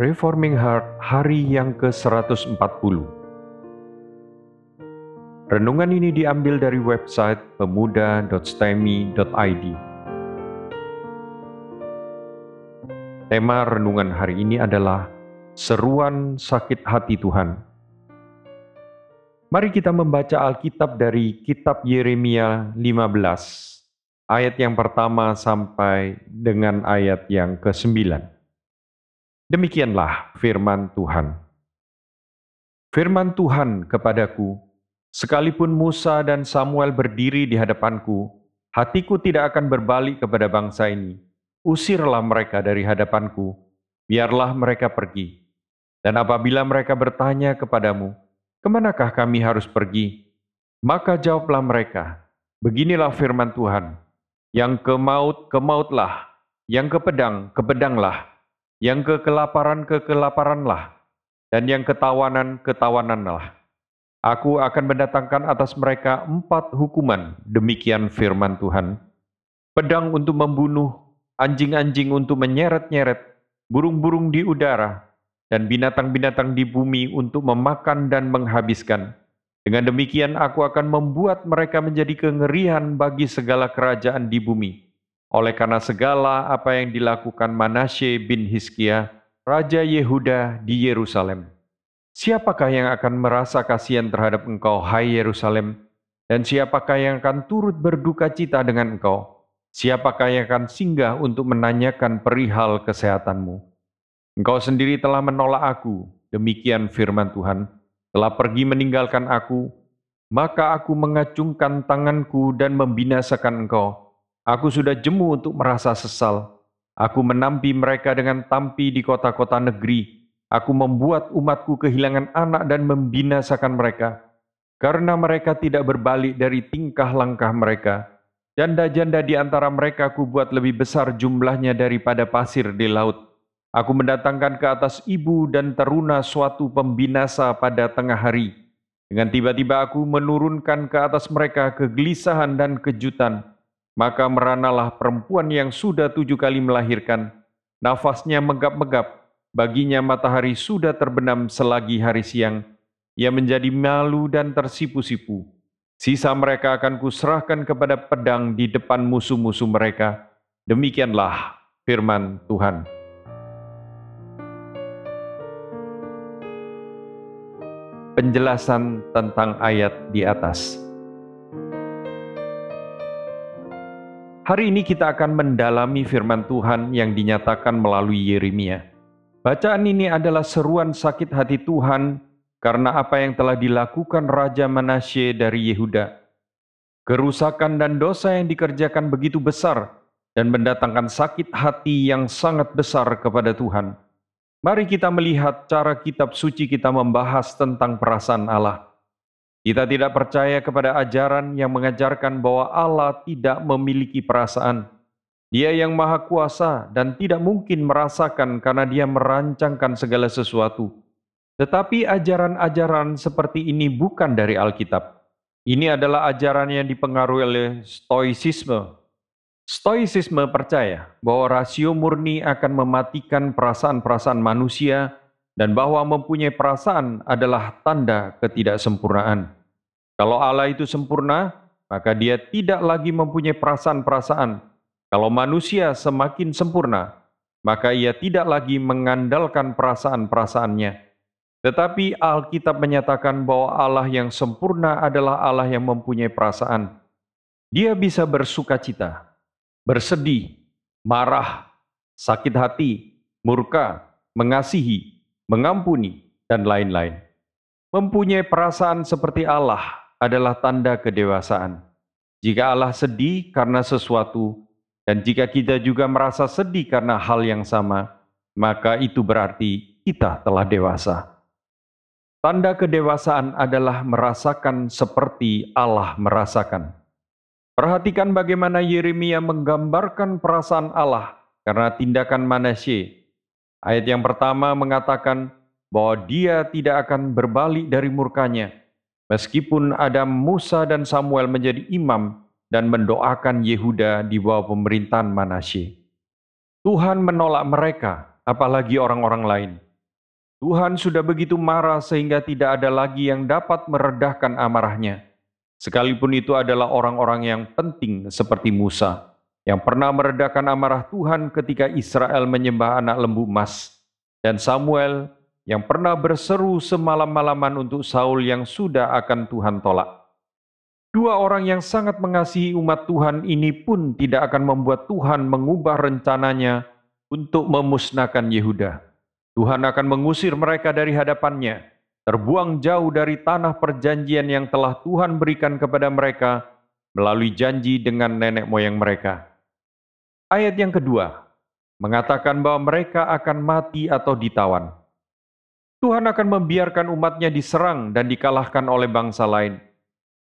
Reforming Heart hari yang ke-140. Renungan ini diambil dari website pemuda.stemi.id. Tema renungan hari ini adalah Seruan Sakit Hati Tuhan. Mari kita membaca Alkitab dari kitab Yeremia 15, ayat yang pertama sampai dengan ayat yang ke-9. Demikianlah firman Tuhan. Firman Tuhan kepadaku, sekalipun Musa dan Samuel berdiri di hadapanku, hatiku tidak akan berbalik kepada bangsa ini. Usirlah mereka dari hadapanku, biarlah mereka pergi. Dan apabila mereka bertanya kepadamu, ke manakah kami harus pergi? Maka jawablah mereka, beginilah firman Tuhan, yang ke maut, ke mautlah, yang ke pedang, ke pedanglah, yang kekelaparan kekelaparanlah, dan yang ketawanan ketawananlah. Aku akan mendatangkan atas mereka empat hukuman, demikian firman Tuhan. Pedang untuk membunuh, anjing-anjing untuk menyeret-nyeret, burung-burung di udara, dan binatang-binatang di bumi untuk memakan dan menghabiskan. Dengan demikian aku akan membuat mereka menjadi kengerian bagi segala kerajaan di bumi oleh karena segala apa yang dilakukan Manasye bin Hizkia, Raja Yehuda di Yerusalem. Siapakah yang akan merasa kasihan terhadap engkau, hai Yerusalem? Dan siapakah yang akan turut berduka cita dengan engkau? Siapakah yang akan singgah untuk menanyakan perihal kesehatanmu? Engkau sendiri telah menolak aku, demikian firman Tuhan, telah pergi meninggalkan aku, maka aku mengacungkan tanganku dan membinasakan engkau, Aku sudah jemu untuk merasa sesal. Aku menampi mereka dengan tampi di kota-kota negeri. Aku membuat umatku kehilangan anak dan membinasakan mereka. Karena mereka tidak berbalik dari tingkah langkah mereka. Janda-janda di antara mereka aku buat lebih besar jumlahnya daripada pasir di laut. Aku mendatangkan ke atas ibu dan teruna suatu pembinasa pada tengah hari. Dengan tiba-tiba aku menurunkan ke atas mereka kegelisahan dan kejutan maka meranalah perempuan yang sudah tujuh kali melahirkan, nafasnya megap-megap, baginya matahari sudah terbenam selagi hari siang, ia menjadi malu dan tersipu-sipu. Sisa mereka akan kuserahkan kepada pedang di depan musuh-musuh mereka. Demikianlah firman Tuhan. Penjelasan tentang ayat di atas. Hari ini kita akan mendalami firman Tuhan yang dinyatakan melalui Yeremia. Bacaan ini adalah seruan sakit hati Tuhan karena apa yang telah dilakukan Raja Manasye dari Yehuda. Kerusakan dan dosa yang dikerjakan begitu besar dan mendatangkan sakit hati yang sangat besar kepada Tuhan. Mari kita melihat cara kitab suci kita membahas tentang perasaan Allah. Kita tidak percaya kepada ajaran yang mengajarkan bahwa Allah tidak memiliki perasaan. Dia yang maha kuasa dan tidak mungkin merasakan karena dia merancangkan segala sesuatu. Tetapi ajaran-ajaran seperti ini bukan dari Alkitab. Ini adalah ajaran yang dipengaruhi oleh Stoicisme. Stoicisme percaya bahwa rasio murni akan mematikan perasaan-perasaan manusia dan bahwa mempunyai perasaan adalah tanda ketidaksempurnaan. Kalau Allah itu sempurna, maka dia tidak lagi mempunyai perasaan-perasaan. Kalau manusia semakin sempurna, maka ia tidak lagi mengandalkan perasaan-perasaannya. Tetapi Alkitab menyatakan bahwa Allah yang sempurna adalah Allah yang mempunyai perasaan. Dia bisa bersuka cita, bersedih, marah, sakit hati, murka, mengasihi, mengampuni, dan lain-lain. Mempunyai perasaan seperti Allah adalah tanda kedewasaan. Jika Allah sedih karena sesuatu, dan jika kita juga merasa sedih karena hal yang sama, maka itu berarti kita telah dewasa. Tanda kedewasaan adalah merasakan seperti Allah merasakan. Perhatikan bagaimana Yeremia menggambarkan perasaan Allah karena tindakan Manasye Ayat yang pertama mengatakan bahwa dia tidak akan berbalik dari murkanya, meskipun ada Musa dan Samuel menjadi imam dan mendoakan Yehuda di bawah pemerintahan Manasye. Tuhan menolak mereka, apalagi orang-orang lain. Tuhan sudah begitu marah sehingga tidak ada lagi yang dapat meredahkan amarahnya. Sekalipun itu adalah orang-orang yang penting seperti Musa, yang pernah meredakan amarah Tuhan ketika Israel menyembah anak lembu emas, dan Samuel yang pernah berseru semalam-malaman untuk Saul yang sudah akan Tuhan tolak. Dua orang yang sangat mengasihi umat Tuhan ini pun tidak akan membuat Tuhan mengubah rencananya untuk memusnahkan Yehuda. Tuhan akan mengusir mereka dari hadapannya, terbuang jauh dari tanah perjanjian yang telah Tuhan berikan kepada mereka melalui janji dengan nenek moyang mereka. Ayat yang kedua mengatakan bahwa mereka akan mati atau ditawan. Tuhan akan membiarkan umatnya diserang dan dikalahkan oleh bangsa lain.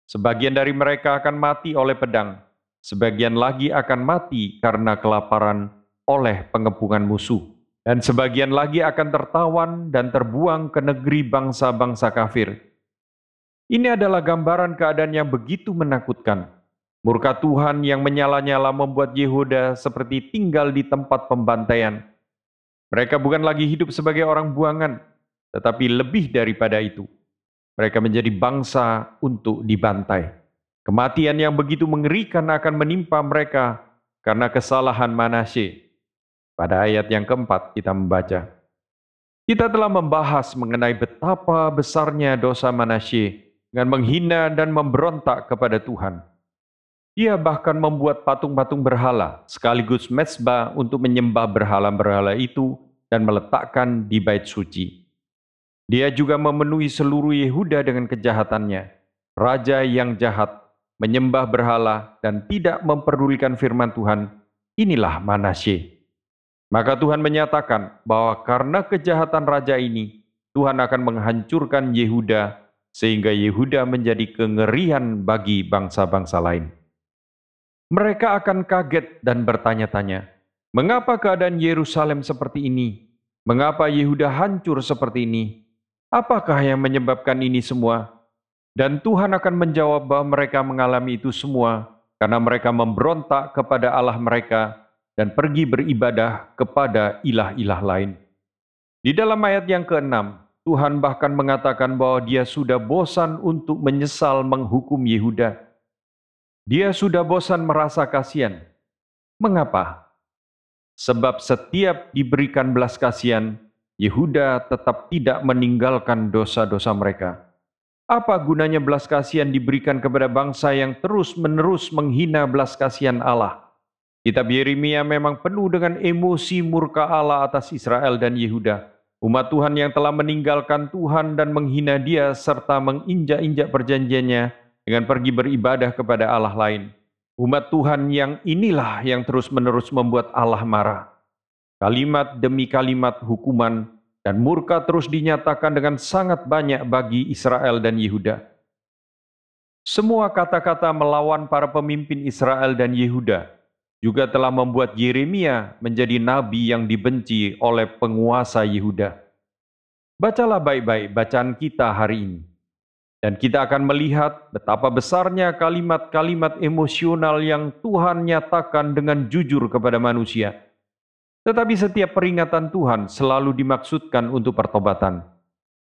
Sebagian dari mereka akan mati oleh pedang, sebagian lagi akan mati karena kelaparan oleh pengepungan musuh dan sebagian lagi akan tertawan dan terbuang ke negeri bangsa-bangsa kafir. Ini adalah gambaran keadaan yang begitu menakutkan. Murka Tuhan yang menyala-nyala membuat Yehuda seperti tinggal di tempat pembantaian. Mereka bukan lagi hidup sebagai orang buangan, tetapi lebih daripada itu. Mereka menjadi bangsa untuk dibantai. Kematian yang begitu mengerikan akan menimpa mereka karena kesalahan Manasye pada ayat yang keempat kita membaca, kita telah membahas mengenai betapa besarnya dosa Manasye dengan menghina dan memberontak kepada Tuhan. Dia bahkan membuat patung-patung berhala sekaligus mesbah untuk menyembah berhala-berhala itu dan meletakkan di bait suci. Dia juga memenuhi seluruh Yehuda dengan kejahatannya. Raja yang jahat, menyembah berhala dan tidak memperdulikan firman Tuhan, inilah Manasye. Maka Tuhan menyatakan bahwa karena kejahatan raja ini, Tuhan akan menghancurkan Yehuda sehingga Yehuda menjadi kengerian bagi bangsa-bangsa lain. Mereka akan kaget dan bertanya-tanya, mengapa keadaan Yerusalem seperti ini? Mengapa Yehuda hancur seperti ini? Apakah yang menyebabkan ini semua? Dan Tuhan akan menjawab bahwa mereka mengalami itu semua karena mereka memberontak kepada Allah mereka dan pergi beribadah kepada ilah-ilah lain. Di dalam ayat yang keenam, Tuhan bahkan mengatakan bahwa dia sudah bosan untuk menyesal menghukum Yehuda. Dia sudah bosan merasa kasihan. Mengapa? Sebab setiap diberikan belas kasihan, Yehuda tetap tidak meninggalkan dosa-dosa mereka. Apa gunanya belas kasihan diberikan kepada bangsa yang terus-menerus menghina belas kasihan Allah? Kitab Yeremia memang penuh dengan emosi murka Allah atas Israel dan Yehuda. Umat Tuhan yang telah meninggalkan Tuhan dan menghina dia serta menginjak-injak perjanjiannya dengan pergi beribadah kepada Allah lain. Umat Tuhan yang inilah yang terus-menerus membuat Allah marah. Kalimat demi kalimat hukuman dan murka terus dinyatakan dengan sangat banyak bagi Israel dan Yehuda. Semua kata-kata melawan para pemimpin Israel dan Yehuda juga telah membuat Yeremia menjadi nabi yang dibenci oleh penguasa Yehuda. Bacalah baik-baik bacaan kita hari ini. Dan kita akan melihat betapa besarnya kalimat-kalimat emosional yang Tuhan nyatakan dengan jujur kepada manusia. Tetapi setiap peringatan Tuhan selalu dimaksudkan untuk pertobatan.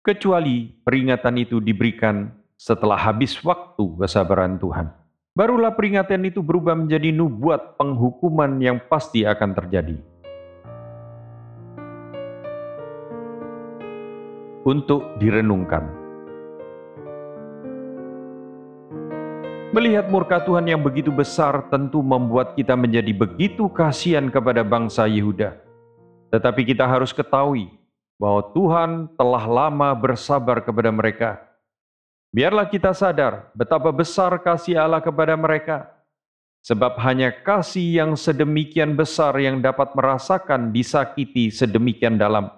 Kecuali peringatan itu diberikan setelah habis waktu kesabaran Tuhan barulah peringatan itu berubah menjadi nubuat penghukuman yang pasti akan terjadi. Untuk direnungkan. Melihat murka Tuhan yang begitu besar tentu membuat kita menjadi begitu kasihan kepada bangsa Yehuda. Tetapi kita harus ketahui bahwa Tuhan telah lama bersabar kepada mereka Biarlah kita sadar betapa besar kasih Allah kepada mereka, sebab hanya kasih yang sedemikian besar yang dapat merasakan disakiti sedemikian dalam.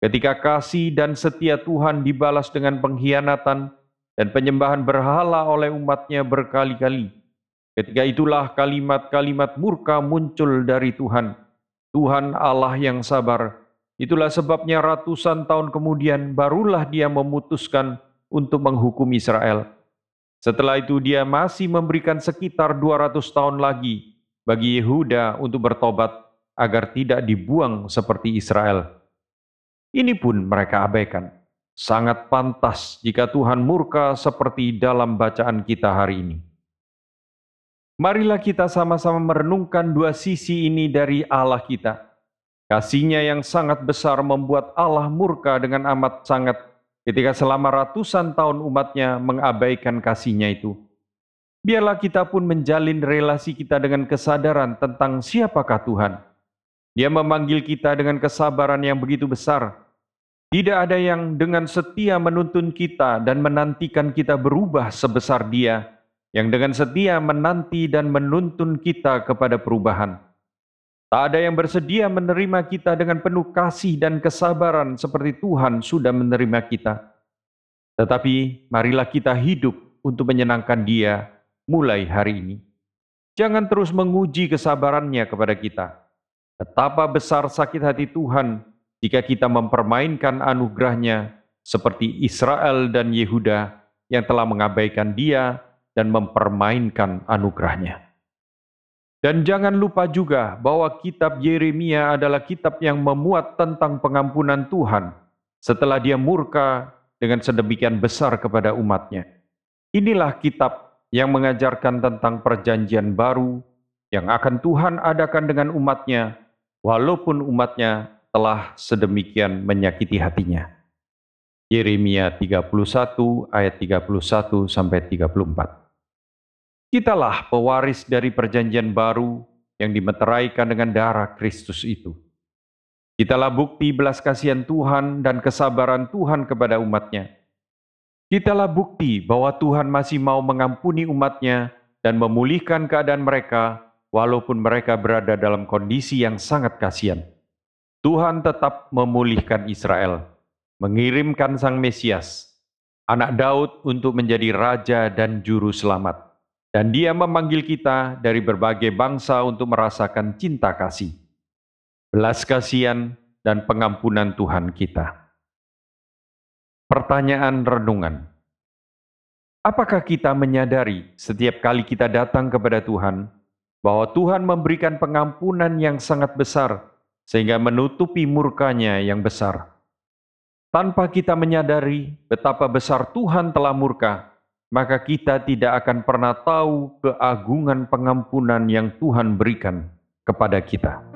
Ketika kasih dan setia Tuhan dibalas dengan pengkhianatan dan penyembahan berhala oleh umatnya berkali-kali, ketika itulah kalimat-kalimat murka muncul dari Tuhan. Tuhan Allah yang sabar, itulah sebabnya ratusan tahun kemudian barulah dia memutuskan untuk menghukum Israel. Setelah itu dia masih memberikan sekitar 200 tahun lagi bagi Yehuda untuk bertobat agar tidak dibuang seperti Israel. Ini pun mereka abaikan. Sangat pantas jika Tuhan murka seperti dalam bacaan kita hari ini. Marilah kita sama-sama merenungkan dua sisi ini dari Allah kita. Kasihnya yang sangat besar membuat Allah murka dengan amat sangat ketika selama ratusan tahun umatnya mengabaikan kasihnya itu. Biarlah kita pun menjalin relasi kita dengan kesadaran tentang siapakah Tuhan. Dia memanggil kita dengan kesabaran yang begitu besar, tidak ada yang dengan setia menuntun kita dan menantikan kita berubah sebesar Dia, yang dengan setia menanti dan menuntun kita kepada perubahan. Tak ada yang bersedia menerima kita dengan penuh kasih dan kesabaran seperti Tuhan sudah menerima kita. Tetapi marilah kita hidup untuk menyenangkan Dia mulai hari ini. Jangan terus menguji kesabarannya kepada kita. Betapa besar sakit hati Tuhan jika kita mempermainkan anugerahnya seperti Israel dan Yehuda yang telah mengabaikan dia dan mempermainkan anugerahnya. Dan jangan lupa juga bahwa kitab Yeremia adalah kitab yang memuat tentang pengampunan Tuhan setelah dia murka dengan sedemikian besar kepada umatnya. Inilah kitab yang mengajarkan tentang perjanjian baru yang akan Tuhan adakan dengan umatnya, walaupun umatnya telah sedemikian menyakiti hatinya. Yeremia 31 ayat 31 sampai 34. Kitalah pewaris dari perjanjian baru yang dimeteraikan dengan darah Kristus itu. Kitalah bukti belas kasihan Tuhan dan kesabaran Tuhan kepada umatnya. Kitalah bukti bahwa Tuhan masih mau mengampuni umatnya dan memulihkan keadaan mereka walaupun mereka berada dalam kondisi yang sangat kasihan. Tuhan tetap memulihkan Israel, mengirimkan Sang Mesias, anak Daud untuk menjadi raja dan juru selamat. Dan dia memanggil kita dari berbagai bangsa untuk merasakan cinta kasih, belas kasihan, dan pengampunan Tuhan kita. Pertanyaan renungan. Apakah kita menyadari setiap kali kita datang kepada Tuhan bahwa Tuhan memberikan pengampunan yang sangat besar sehingga menutupi murkanya yang besar. Tanpa kita menyadari betapa besar Tuhan telah murka, maka kita tidak akan pernah tahu keagungan pengampunan yang Tuhan berikan kepada kita.